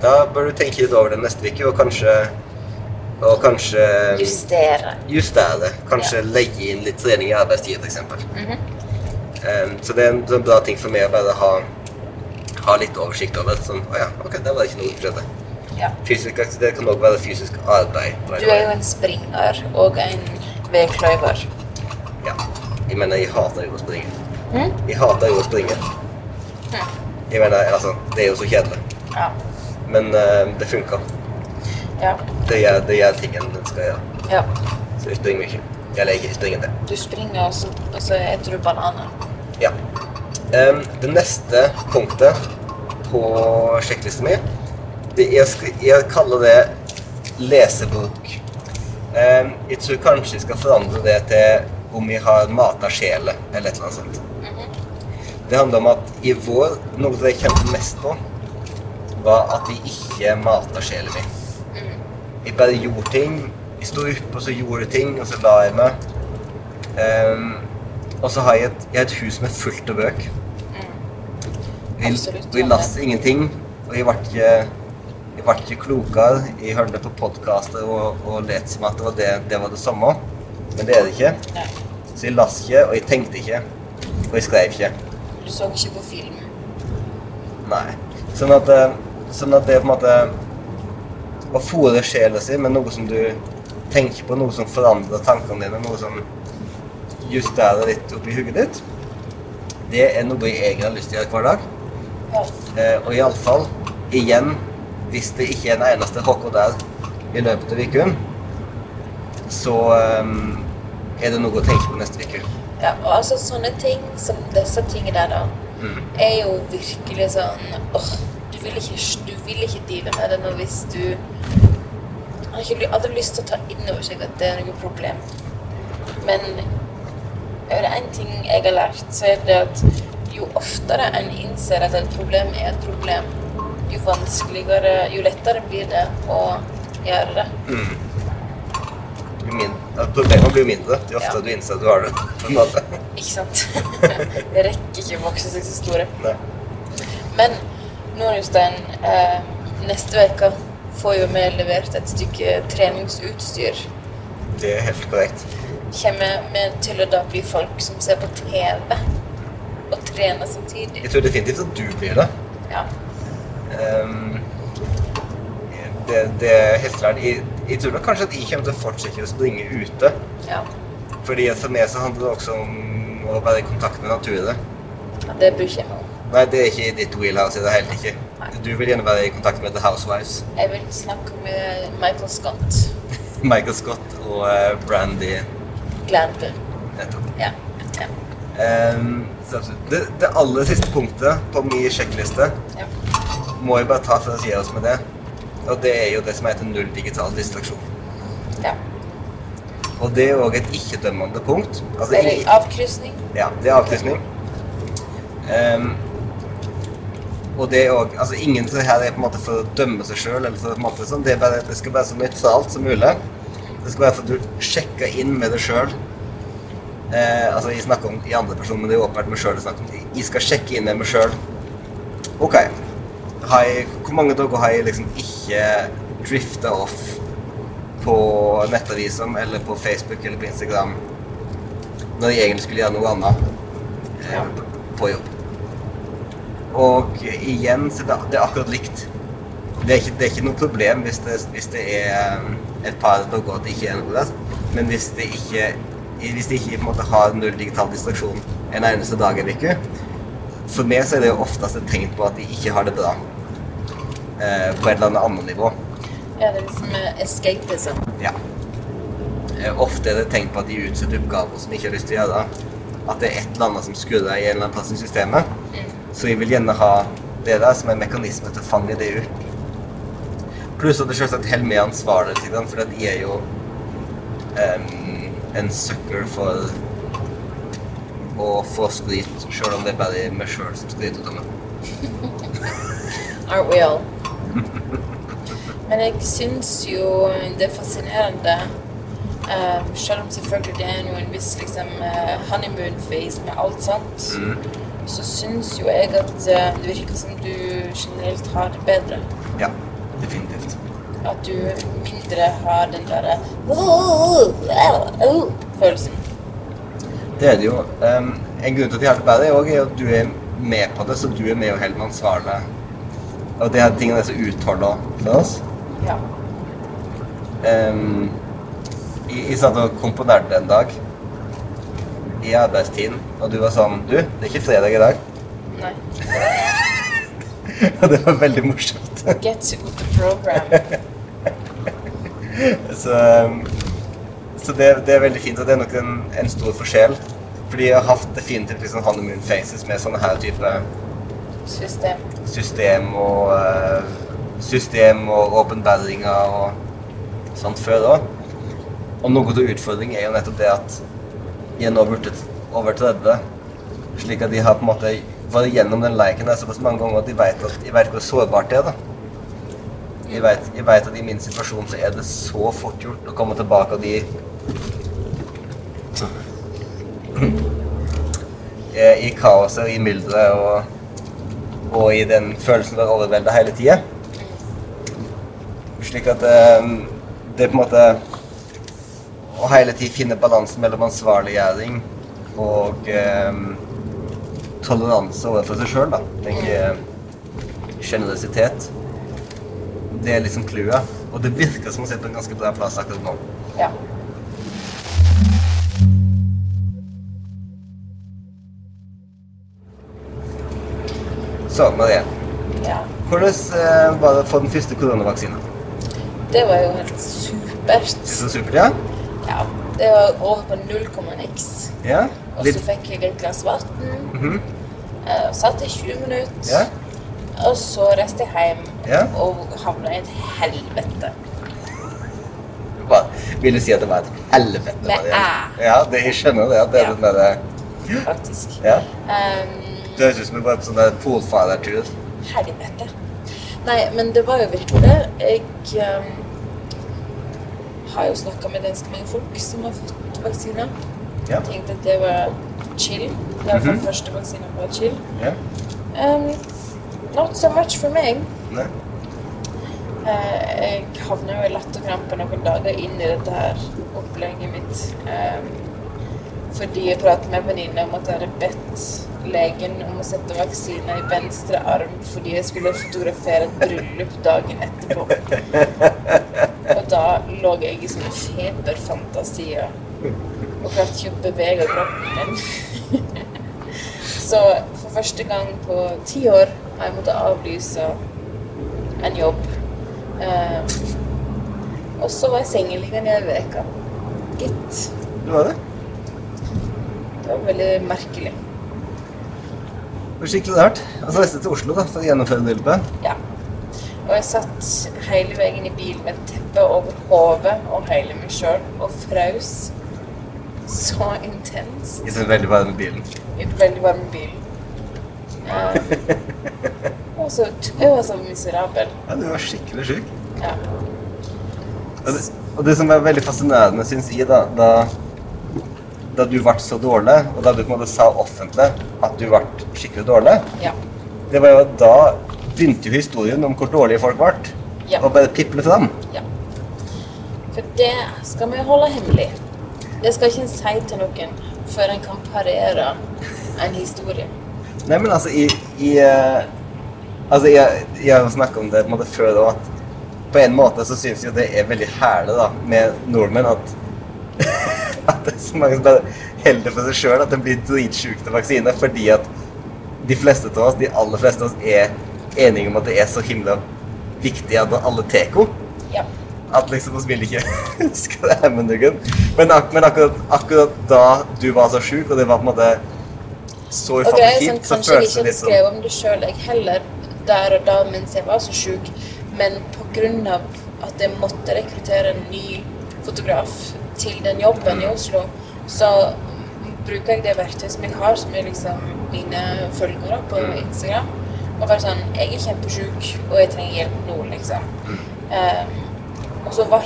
Da bør du tenke litt over det neste uke, og kanskje og kanskje Justere. justere. Kanskje legge inn litt trening i arbeidstid, f.eks. Um, så det er en sånn bra ting for meg å bare ha, ha litt oversikt over. Sånn, å ja, ok, der var det ikke noe for skjedde. Ja. Fysisk aktivitet kan også være fysisk arbeid. Du er jo en springer og en vedkløyver. Ja. Jeg mener, jeg hater jo å springe. Mm? Jeg hater jo å springe. Jeg mener, altså, det er jo så kjedelig. Ja. Men uh, det funker. Ja. Det gjør, det gjør tingen den skal gjøre. ja. Så jeg springer mye. Eller jeg springer det. Du springer, og så, og så eter du bananer. Ja. Um, det neste punktet på sjekklista mi, det er, jeg kaller det lesebok. Em, jeg tror kanskje jeg skal forandre det til om jeg har mata sjela, eller et eller annet sånt. Det handler om at i vår, noe av det jeg kjente mest på, var at jeg ikke mata sjela mi. Jeg bare gjorde ting. Jeg sto oppe, og så gjorde jeg ting, og så la jeg meg. Um, og så har jeg et, jeg et hus med fullt av bøker. Vi, Absolutt, vi leste ingenting, og jeg ble ikke, jeg ble ikke klokere. Jeg hørte på podkaster og, og lot som at det var det, det var det samme, men det er det ikke. Så jeg las ikke, og jeg tenkte ikke, og jeg skrev ikke. Du så ikke på film. Nei. Sånn at, eh, sånn at det er på en måte Å fòre sjela si med noe som du tenker på, noe som forandrer tankene dine, noe som justerer litt oppi hodet ditt, det er noe jeg egentlig har lyst til å gjøre hver dag. Ja. Eh, og iallfall, igjen, hvis det ikke er en eneste HK der i løpet av uken, så um, er det noe å tenke på neste uke. ja. Og altså sånne ting som disse tingene der, da, Mm. er jo virkelig sånn åh, du, vil ikke, du vil ikke deale med det nå hvis du har ikke hadde lyst til å ta inn over seg at det er noe problem. Men Er det én ting jeg har lært, så er det at jo oftere en innser at et problem er et problem, jo vanskeligere, jo lettere blir det å gjøre det. Mm. min- at blir jo mindre jo oftere Ja. du innser at du har det. på en måte. Ikke sant? det rekker ikke å vokse seg så store. Nei. Men nå, Jostein, eh, neste uke får jo vi levert et stykke treningsutstyr. Det er helt korrekt. Kommer vi til å da bli folk som ser på TV og trener samtidig? Jeg tror definitivt at du blir det. Ja. Ehm, det, det klart. Jeg, jeg tror nok kanskje at jeg kommer til å fortsette å springe ute. ja. Fordi for meg så handler det også om å være i kontakt med naturen. Ja, Det bryr ikke jeg meg om. Nei, det er ikke i ditt wheelhouse i det hele ikke. Nei. Du vil gjerne være i kontakt med The Housewives. Jeg vil snakke med Michael Scott. Michael Scott og uh, Brandy Glander. nettopp. Ja. ja. Um, så det, det aller siste punktet på min sjekkliste ja. Må vi bare ta for å si oss med det. Og det er jo det som heter null digital distraksjon. ja. Og det er òg et ikke-dømmende punkt. Altså, Er det i- avkrysning? Ja, det er avkrysning. Um, og det er òg Altså, ingen så her er på en måte for å dømme seg sjøl, eller for måte sånn. Det, bare, det skal være så nøytralt som mulig. Det skal være for at du sjekker inn med deg sjøl. Eh, altså, jeg snakker om i andre person, men det er åpenbart meg sjøl jeg snakker om. Jeg skal sjekke inn med meg sjøl. OK. Har jeg, hvor mange dager har jeg liksom ikke drifta off på nettavisen eller på Facebook eller på Instagram når jeg egentlig skulle gjøre noe annet eh, på jobb? Og igjen så det, det er akkurat likt. Det er ikke, det er ikke noe problem hvis det, hvis det er um, et par dager at det ikke er noe der. Men hvis det ikke hvis det ikke på en måte har null digital distraksjon en eneste dag eller ikke. For meg så er det jo oftest et tegn på at de ikke har det bra. Eh, på et eller annet annet nivå. Ja, det er liksom eh, escapism. Ja. Eh, Ofte er det tegn på at de utsetter oppgaver som de ikke har lyst til å gjøre. At det er et eller annet som skurrer i en eller annen plass i systemet. Så jeg vil gjerne ha det der som en mekanisme til å fange det ut. Pluss at det selvsagt holder med ansvarlig, til den, for at jeg er jo um, en sucker for å få skryt, sjøl om det er bare meg sjøl som skryter av meg. Aren't we all? Men jeg syns jo det er fascinerende um, Selv om selvfølgelig det er en viss liksom, eh, honeymoon phase med alt sånt, så syns jo jeg at eh, det virker som du generelt har det bedre. Ja, definitivt. At du mindre har den derre følelsen. Det er det jo. Um, en grunn til at jeg har det bedre, er at du er med på det, så du er med og holder ansvarlig. Og det er tingene er så utholda for oss. Ja. Um, jeg, jeg satt og komponerte en dag i arbeidstiden, og du var sånn Du, det er ikke fredag i dag. Nei. Og det var veldig morsomt. Get to the program. så så det, det er veldig fint, og det er nok en, en stor forskjell. Fordi jeg har hatt definitivt liksom honeymoon faces med sånne her type System. system og eh, system og åpenbaringer og sånt før òg. Og noe av utfordringen er jo nettopp det at jeg er nå blitt over 30, slik at de har på en måte vært gjennom den leken her såpass mange ganger at de vet, at, jeg vet hvor sårbart det er. da. Jeg vet, jeg vet at i min situasjon så er det så fort gjort å komme tilbake av de I kaoset og i mylderet og og i den følelsen av å være overvelda hele tida. Slik at det, det er på en måte Å hele tiden finne balansen mellom ansvarliggjøring og eh, toleranse overfor seg sjøl, da. Tenker Sjenerøsitet. Det er liksom clouet. Og det virker som å sitte på en ganske bra plass akkurat nå. Ja. Så, Marie. ja. Hvordan eh, var det å få den første koronavaksinen? Det var jo helt supert. Så supert, ja? Ja. Det var over på null komma niks. Ja? Og så fikk jeg et glass vann. Mhm. eh, Satt i 20 minutter. Ja. Og så reiste jeg hjem Ja. og havna i et helvete. Hva? Vil du si at det var et helvete? Med æ. Ja, det, jeg skjønner det. At det er Ja. den derre faktisk. Ja. Um, Det høres ut som du var på sånn der polfadertur. helvete. Nei, men det var jo virkelig det. Jeg um, har jo snakka med ganske mange folk som har fått vaksine. Ja. Tenkte at det var chill. Det var Mhm. første vaksinen var chill. ja. Um, not so much for meg. Nei. Uh, jeg havna jo i latterkrampe noen dager inn i dette her opplegget mitt. Um, fordi jeg pratet med en venninne om at jeg hadde bedt legen om å sette vaksine i venstre arm fordi jeg skulle fotografere et bryllup dagen etterpå. Og da lå jeg i sånne feberfantasier og klarte ikke å bevege kroppen min. Så for første gang på ti år har jeg måttet avlyse en jobb. Eh, og så var jeg sengeliggende i ei uke. Gitt. Det var det. Det var veldig merkelig. Det var skikkelig rart. Og så reiste jeg til Oslo da, for å gjennomføre løpet. Ja. Og jeg satt hele veien i bilen med et teppe over hodet og hele meg sjøl og fraus så intenst. I den veldig varme bilen. i den veldig varme bilen. Eh, og så, jeg var så miserabel. Ja, du var skikkelig syk. Ja. Og det, og det som er veldig fascinerende, syns jeg, da, da, da du ble så dårlig, og da du på en måte sa offentlig at du ble skikkelig dårlig, Ja. det var jo da begynte jo historien om hvor dårlige folk ble, Ja. og bare piple fram. ja. For det skal vi holde hemmelig. Det skal ikke en si til noen før en kan parere en historie. Nei, men altså, i, i eh, Altså, jeg, jeg snakka om det på en måte før òg, at på en måte så syns jeg det er veldig herlig da, med nordmenn at At det er så mange som bare holder for seg sjøl at de blir dritsjuke til vaksine fordi at de fleste av oss, de aller fleste av oss, er enige om at det er så himla viktig at alle tar. Ja. At liksom vi vil ikke hemme noen. Men, ak men akkurat, akkurat da du var så sjuk, og det var på en måte så ufattelig er sånn, kjipt, så kanskje jeg ikke det sånn skrevet om det sjøl, jeg heller, der og da mens jeg var så sjuk. Men pga. at jeg måtte rekruttere en ny fotograf til den jobben i Oslo, så bruker jeg det verktøyet som jeg har, som er liksom mine følgere på Instagram. Og bare sånn Jeg er kjempesjuk, og jeg trenger hjelp nå, liksom. Um, og så ble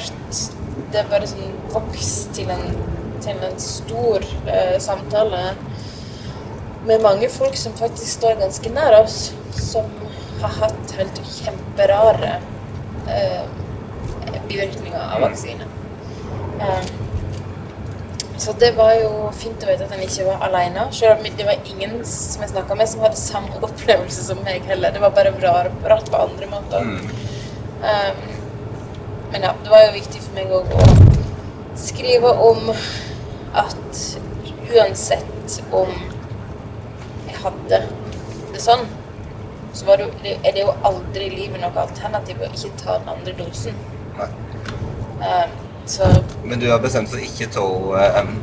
det bare sånn vokst til en, til en stor uh, samtale med mange folk som faktisk står ganske nær oss, som har hatt helt kjemperare uh, bivirkninger av vaksine. Eh, så det var jo fint å vite at han ikke var alene. Selv om det var ingen som jeg snakka med, som hadde samme opplevelse som meg heller. Det var bare rar, rart på andre måter. Mm. Um, men ja, det var jo viktig for meg òg å skrive om at uansett om jeg hadde det sånn, så var det, jo- er det jo aldri i livet noe alternativ å ikke ta den andre dosen. Nei. Um, så Men du har bestemt for ikke ta henne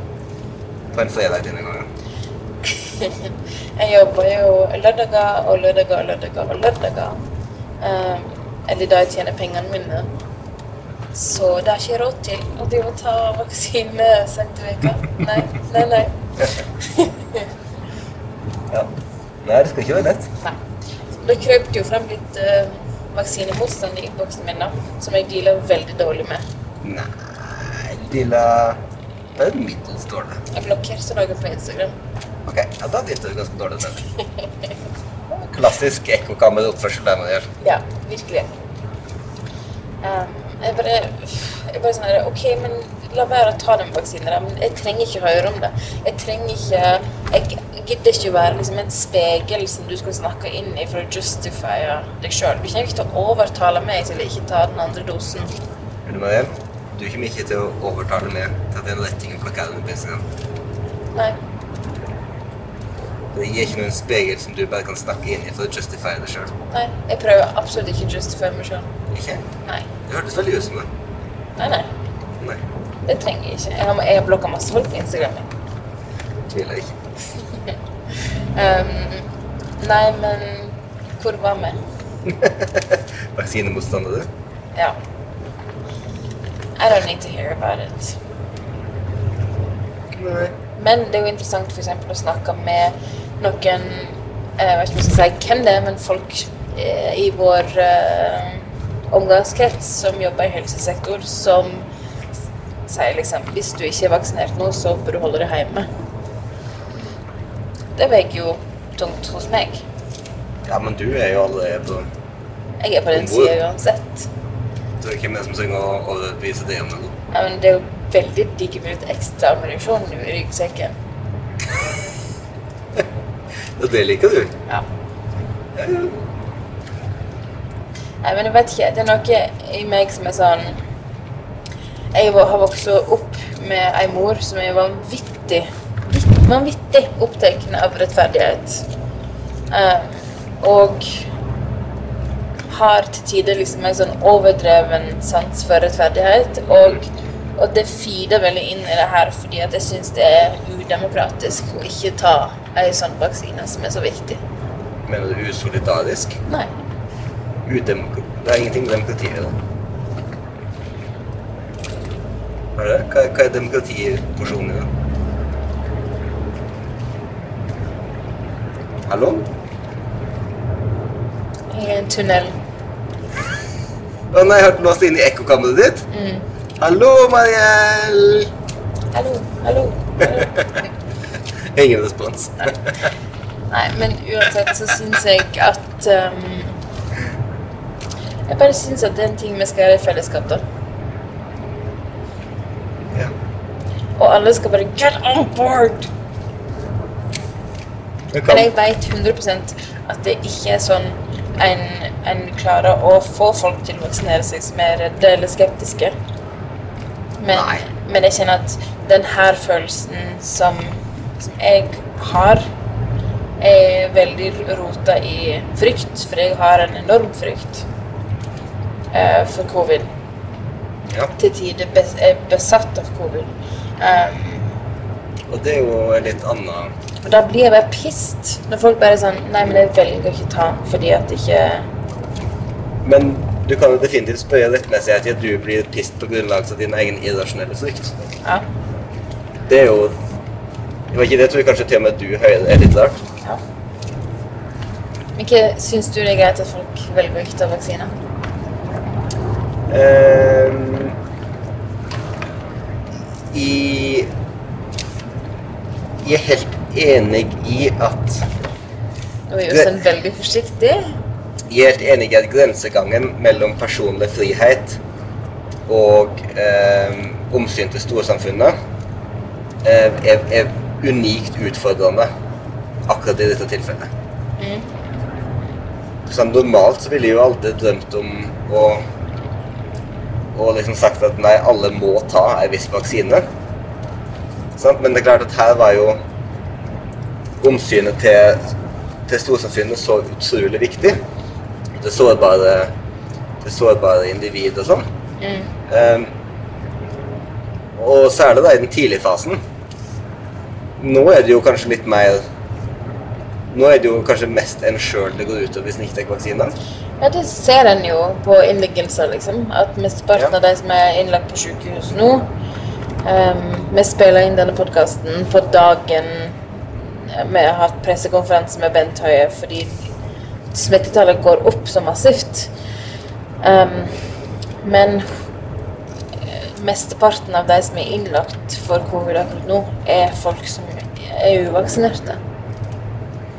på en fredag denne gangen. jeg jobber jo lørdager og lørdager og lørdager og lørdager. Um, eller da jeg tjener pengene mine. Så det er ikke råd til å drive og ta vaksine sent i veka. Nei, nei, nei. Ja. Nei, det skal ikke være lett. nei. Det krøp jo frem litt uh, vaksinemotstand i innboksen min, da, som jeg dealer veldig dårlig med. Nei, Dilla Det er middels dårlig. Jeg blokker så lager på Instagram. Ok, ja, da driter du ganske dårlig selv. Klassisk ekkokammeroppførsel der man gjør. Ja, virkelig. Um, jeg bare, jeg bare sånn her, Ok, men la være å ta den vaksinen. Men jeg trenger ikke høre om det. Jeg trenger ikke Jeg gidder ikke å være liksom en spegel som du skal snakke inn i for å justifye deg sjøl. Du trenger ikke til å overtale meg til å ikke ta den andre dosen. Vil du Mariel? Du kommer ikke til å overtale med til at det er en å plukke med Instagram. Nei. Det gir ikke noen spegel som du bare kan snakke inn i for å justify deg sjøl. Nei, jeg prøver absolutt ikke å justify meg sjøl. Ikke? Nei. Det hørtes veldig ut som det. Nei, nei. Nei, Det trenger jeg ikke. Jeg har, jeg har blokka masse folk på Instagram. jeg. tviler ikke. Um, nei, men hvor var vi? Vaksinemotstander, du? Ja. I don't need to hear about it. Nei. Men det er jo interessant for eksempel å snakke med noen Jeg vet ikke om jeg skal si hvem det er, men folk eh, i vår uh, omgangskrets som jobber i helsesektor, som sier liksom Hvis du ikke er vaksinert nå, så bør du holde deg hjemme. Det veier jo tungt hos meg. Ja, men du er jo allerede på Jeg er på den sida uansett. Så hvem er det som trenger å viser det igjen? Ja, men det er jo veldig digg med litt ekstra ammunisjon i ryggsekken. Og det liker du? Ja. Nei, men jeg vet ikke. Det er noe i meg som er sånn Jeg har vokst opp med ei mor som er vanvittig vanvittig opptatt av rettferdighet. Eh, og har til tider liksom en sånn overdreven sans for rettferdighet. Og, og det feeder veldig inn i det her fordi at jeg syns det er udemokratisk å ikke ta ei sånn vaksine som er så viktig. Mener du usolidarisk? Nei. Udemok det er ingenting med demokrati i det. Hva er det? Hva, hva er demokratiporsjonen det? Hallo? I en tunnel. Å har jeg hørt låst inn i ekkokammeret ditt. Mm. Hallo, Mariell! Hallo, hallo. hallo. Ingen respons. Nei, men uansett så syns jeg at um, Jeg bare syns at det er en ting vi skal gjøre i fellesskap, da. Ja. Og alle skal bare get on board! Men jeg vet 100% at det ikke er sånn en, en klarer å få folk til å vaksinere seg som er redde eller skeptiske. Men, men jeg kjenner at den her følelsen som, som jeg har, er veldig rota i frykt. For jeg har en enorm frykt eh, for covid. ja. Til tider bes, er besatt av covid. Um, Og det er jo litt annen Og da blir jeg bare pissed når folk bare er sånn Nei, men jeg velger ikke ta den fordi at det ikke Men du kan jo definitivt spørre rettmessighet i at du blir pissed på grunnlag av din egen irrasjonelle frykt. Ja. Det er jo Det var ikke, det tror jeg kanskje til og med du hører er litt rart. ja. Men ikke syns du det er greit at folk velger å ikke ta vaksine? Um, i, er helt enig i at Nå er Jostein veldig forsiktig. Helt enig i at grensegangen mellom personlig frihet og eh, omsyn til storsamfunnet eh, er, er unikt utfordrende akkurat i dette tilfellet. Mm. Sånn, normalt så ville jeg jo aldri drømt om å, og liksom sagt at nei, alle må ta en viss vaksine. Sant? Men det er klart at her var jo omsynet til, til storsamfunnet så utrolig viktig. Det sårbare, det sårbare individ og sånn. Mm. Um, og særlig da i den tidlige fasen. Nå er det jo kanskje litt mer Nå er det jo kanskje mest en sjøl det går utover hvis en ikke tar vaksine. Ja, det ser en jo på innleggelser, liksom. At mesteparten Ja. av de som er innlagt på sykehus nå um, Vi spiller inn denne podkasten på dagen vi har hatt pressekonferanse med Bent Høie fordi smittetallet går opp så massivt. Um, men eh, mesteparten av de som er innlagt for covid akkurat nå, er folk som er uvaksinerte.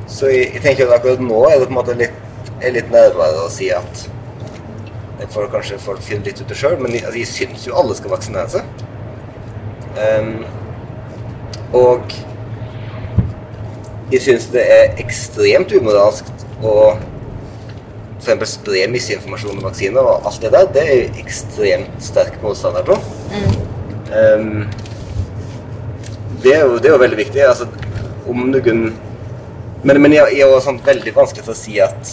Så jeg, tenker at akkurat nå er det på en måte litt, litt nærmere å si at det får kanskje folk finne litt ut av sjøl, men altså, jeg syns jo alle skal vaksinere seg. Um, og jeg syns det er ekstremt umoralsk å f.eks. spre misinformasjon om vaksiner og alt det der. Det er jeg ekstremt sterk motstander på. Ehm, det, er jo, det er jo veldig viktig. Altså, om noen Men, men jeg, jeg er også sånn veldig vanskelig for å si at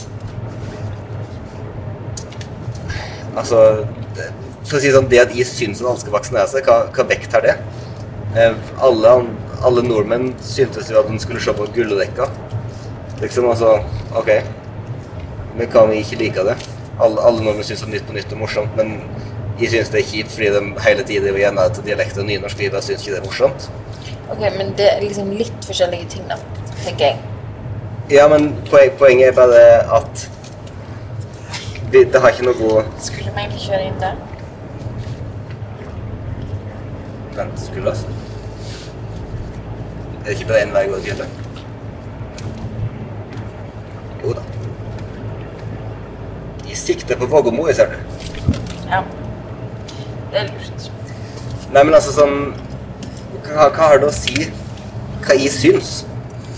Altså For å si sånn, det at jeg syns at alle skal vaksinere seg, hva, hva vekt har det? Eh, alle, alle nordmenn syntes jo at de skulle se på gullrekka. Liksom, altså OK. Men hva om vi ikke liker det? Alle, alle nordmenn syns Nytt på Nytt er morsomt, men jeg syns det er kjipt fordi de hele tiden vil igjen til dialekt og nynorsk. liv, Jeg syns ikke det er morsomt. Ok, men det er liksom litt forskjellige ting, da, tenker jeg. Ja, men poen- poenget er bare at vi, det har ikke noe god Skulle vi egentlig kjøre inn der? Vent, skulle altså. Er det ikke bare én vei å gå til fjellet? Jo da. De sikter på Våg og Moe, ser du. Ja. Det er lurt. Nei, men altså sånn hva, hva har det å si hva jeg syns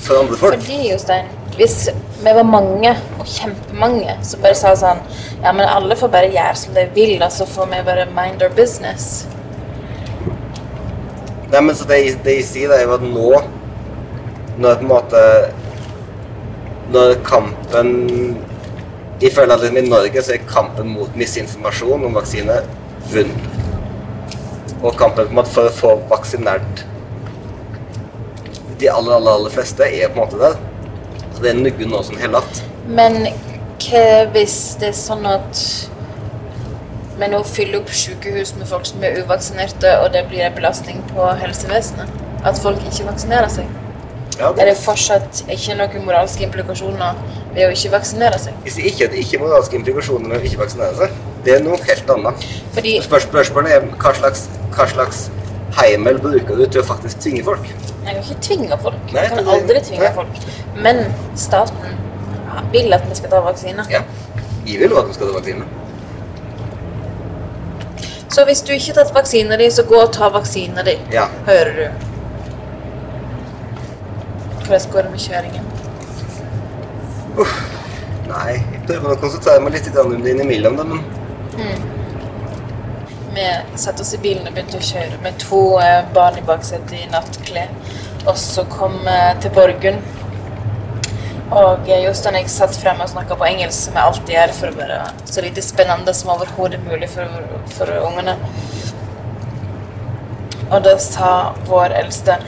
for andre folk? Fordi, Jostein, hvis vi var mange, og kjempemange, som bare sa sånn Ja, men alle får bare gjøre som de vil, og så får vi bare mind our business. Nei, men så det, det jeg sier, er jo at nå Når på en måte Når kampen Jeg føler at liksom i Norge så er kampen mot misinformasjon om vaksine vunnet. Og kampen på en måte for å få vaksinert de aller, aller, aller fleste er på en måte der. Så det er noe nå som heller att. Men hva hvis det er sånn at vi å fylle opp sykehus med folk som er uvaksinerte, og det blir en belastning på helsevesenet? At folk ikke vaksinerer seg? Ja, Er det fortsatt ikke noen moralske implikasjoner ved å ikke vaksinere seg? Hvis det ikke, det er ikke moralske implikasjoner ved å ikke vaksinere seg, det er noe helt annet. Fordi spørsmålet er hva slags, hva slags heimel bruker du til å faktisk tvinge folk? Jeg kan ikke tvinge folk. Nei, Jeg kan aldri tvinge nei. folk. Men staten vil at vi skal ta vaksine. Ja. Jeg vil jo at vi skal ta vaksine. Så hvis du ikke har tatt vaksina di, så gå og ta vaksina di. Ja. Hører du? Hvordan går det med kjøringen? Nei, jeg prøver å konsentrere meg litt om det innimellom, da, men Vi satte oss i bilen og begynte å kjøre med to eh, barn i baksetet i nattklær. Og så kom vi til Borgund. Og eh, Jostein jeg satt fremme og snakka på engelsk, som jeg alltid gjør, for å være så lite spennende som overhodet mulig for, for ungene. Og da sa vår eldste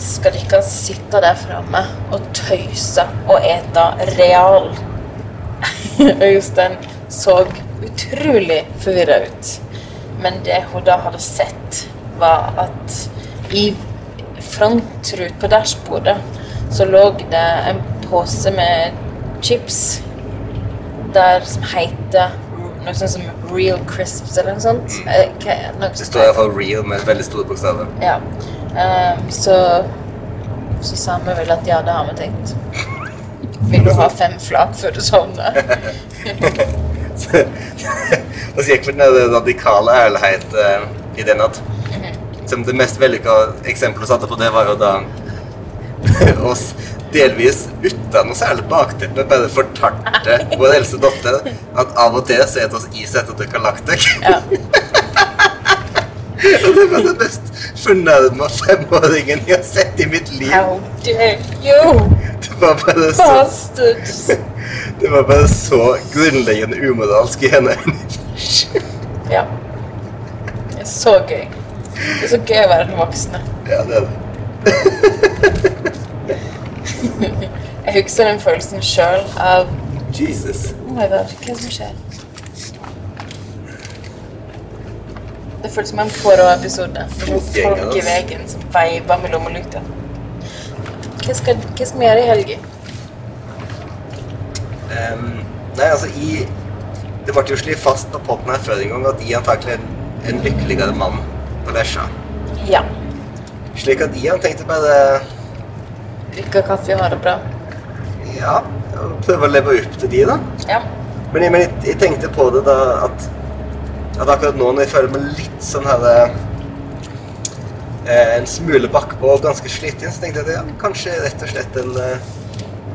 skal dere sitte der framme og tøyse og ete real? og Jostein så utrolig forvirra ut. Men det hun da hadde sett, var at i frontrut på dashbordet så lå det en pose med chips der som heter noe sånt som Real Crisps eller noe sånt. Eh, hva- noe det står iallfall 'real' med veldig store bokstaver. ja. Um, så så sa vi vel at ja, det har vi tenkt. Vil du ha fem flak før du sovner? Da sier gikk ikke den radikale ærlighet uh, i den at som det mest vellykka eksempelet satte på det, var jo da oss delvis uten noe særlig bakteppe bare fortalte vår eldste datter at av og til så er vi is etter at dere har lagt dere. Ja. Det var den mest fornærma femåringen jeg har sett i mitt liv. How dare you, Det var bare så, bastards! det var bare så grunnleggende umoralsk i henne. Ja. Det er så gøy. Det er så gøy å være den voksne. Ja, det er det. Jeg husker den følelsen sjøl av Jesus. Oh my god, hva det som skjer? Det føles som en Poirot-episode. Fotgjenger, folk i veien som veiber med lommelykta. Hva skal, vi gjøre i helga? Um, nei, altså, i Det ble jo slått fast på potten her før en gang at jeg antakelig er en, en lykkeligere mann på Lesja. Ja. Slik at Ian tenkte bare kaffe og ha det bra. Ja, prøve å leve opp til de, da. Ja. Men, men jeg, jeg tenkte på det da at, at akkurat nå når jeg føler meg litt sånn her eh, En smule bakpå og ganske sliten, så tenkte jeg at ja, kanskje rett og slett en, eh,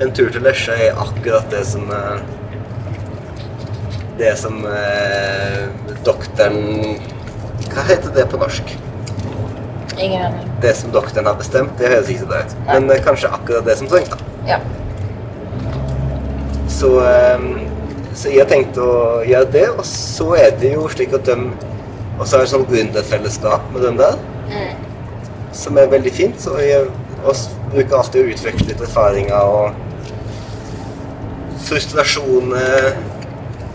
en tur til Lesja er akkurat det som eh, Det som eh, doktoren Hva heter det på norsk? Ingen aning. Det som doktoren har bestemt, det høres ikke bra ut. Men eh, kanskje akkurat det som trengs, da. Ja. Så, ehm, så jeg tenkt å gjøre det, og så er det jo slik at de Og så har sånn gründerfellesskap med dem der, som er veldig fint. Så jeg bruker alltid å utveksle litt erfaringer og frustrasjoner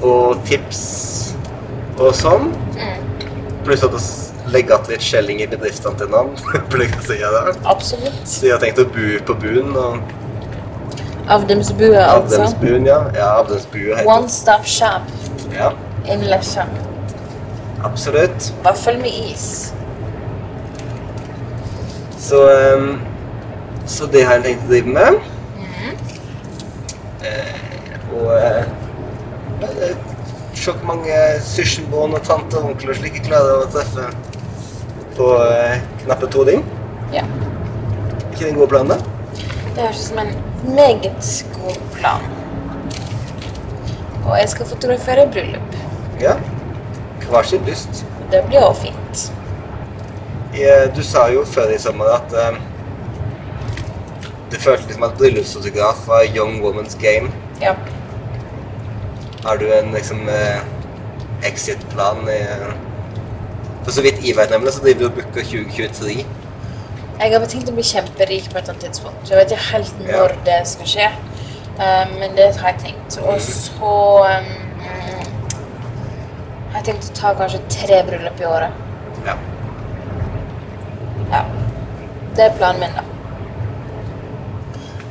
og tips og sånn. pluss at vi legger igjen litt skjelling i bedriftene til navn. pleier jeg å si det. Absolutt. Så jeg har tenkt å bo på buen. og Avdemsbua, altså. Avdemsbuen, ja. ja Avdemsbua heter One stop shop. Ja, in Lesja. absolutt. Vaffel med is. Så, um, så det har jeg tenkt å drive med. Eh, og eh, se hvor mange og tanter og onkler og slike klarer å treffe på eh, knappe to ding. Ja. Ikke det en god plan, da? Det høres ut som en meget god plan. Og jeg skal fotografere bryllup. Ja. Hver sin lyst. Det blir også fint. Du sa jo før i sommer at eh, du følte liksom at bryllupsfotograf var young woman's game. Ja. Har du en liksom eh, exit-plan? i- For så vidt jeg vet nemlig, så driver du og booker 2023. Jeg har tenkt å bli kjemperik på et eller annet tidspunkt. Jeg vet ikke helt Ja. når det skal skje, eh, men det har jeg tenkt. Og så um, har jeg tenkt å ta kanskje tre bryllup i året. Ja. Ja. Det er planen min, da.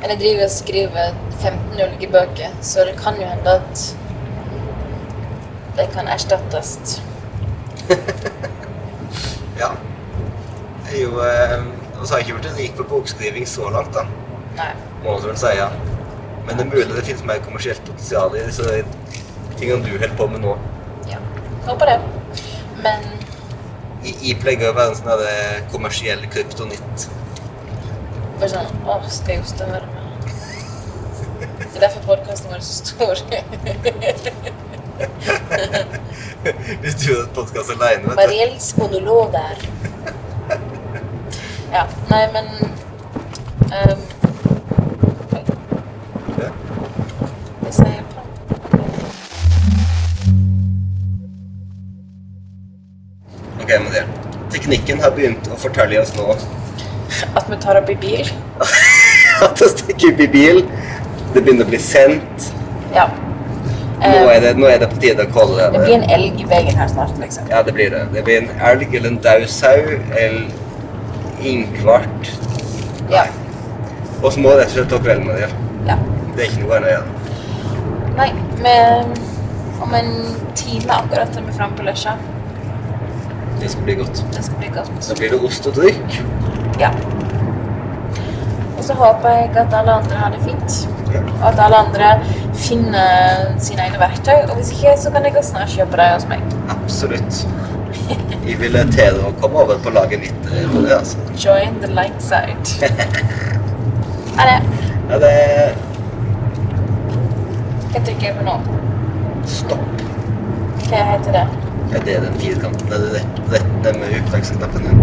Men jeg driver og skriver 15 ulike bøker, så det kan jo hende at det kan erstattes. ja. Det er jo eh, Og så har jeg ikke blitt rik på bokskriving så langt, da. Nei. Må man vel si. Ja. Men det er mulig det finnes mer kommersielt potensial i disse tingene du holder på med nå. Ja. Håper det. Men I, I pleier å være en sånn kommersiell kryptonitt. bare sånn Å, skal jeg jo støre meg? Det er derfor podkasten vår er så stor. Hvis du hadde en podkast alene, vet du. Ja, nei, men um. Det sier jeg. Ok, men det. Teknikken har begynt å fortelle oss nå At vi tar opp i bil. at vi stikker opp i bil. Det begynner å bli sendt. Ja. Nå Um, er det, nå er det på tide å kalle det blir en elg i veien her snart, liksom. Ja, det blir det. Det blir en elg eller en daud sau eller inkvart. Ja. Og så må rett og slett ta kvelden med det. ja. Det er ikke noe annet å gjøre. Nei, med, om en time akkurat er vi framme på Lesja. Det skal bli godt. Det skal bli godt. Da blir det ost og drikk. Ja. Og så håper jeg at alle andre har det fint. Og at alle andre finner sine egne verktøy. Og hvis ikke, så kan jeg snart kjøpe dem hos meg. Absolutt. Til dere å komme over på laget mitt eh, på det, altså. Join the light side. Ha det. Ha det Hva trykker jeg på nå? Stopp. Hva heter det? Ja, det er den firkanten. Det er rett ned med opptaksknappen din.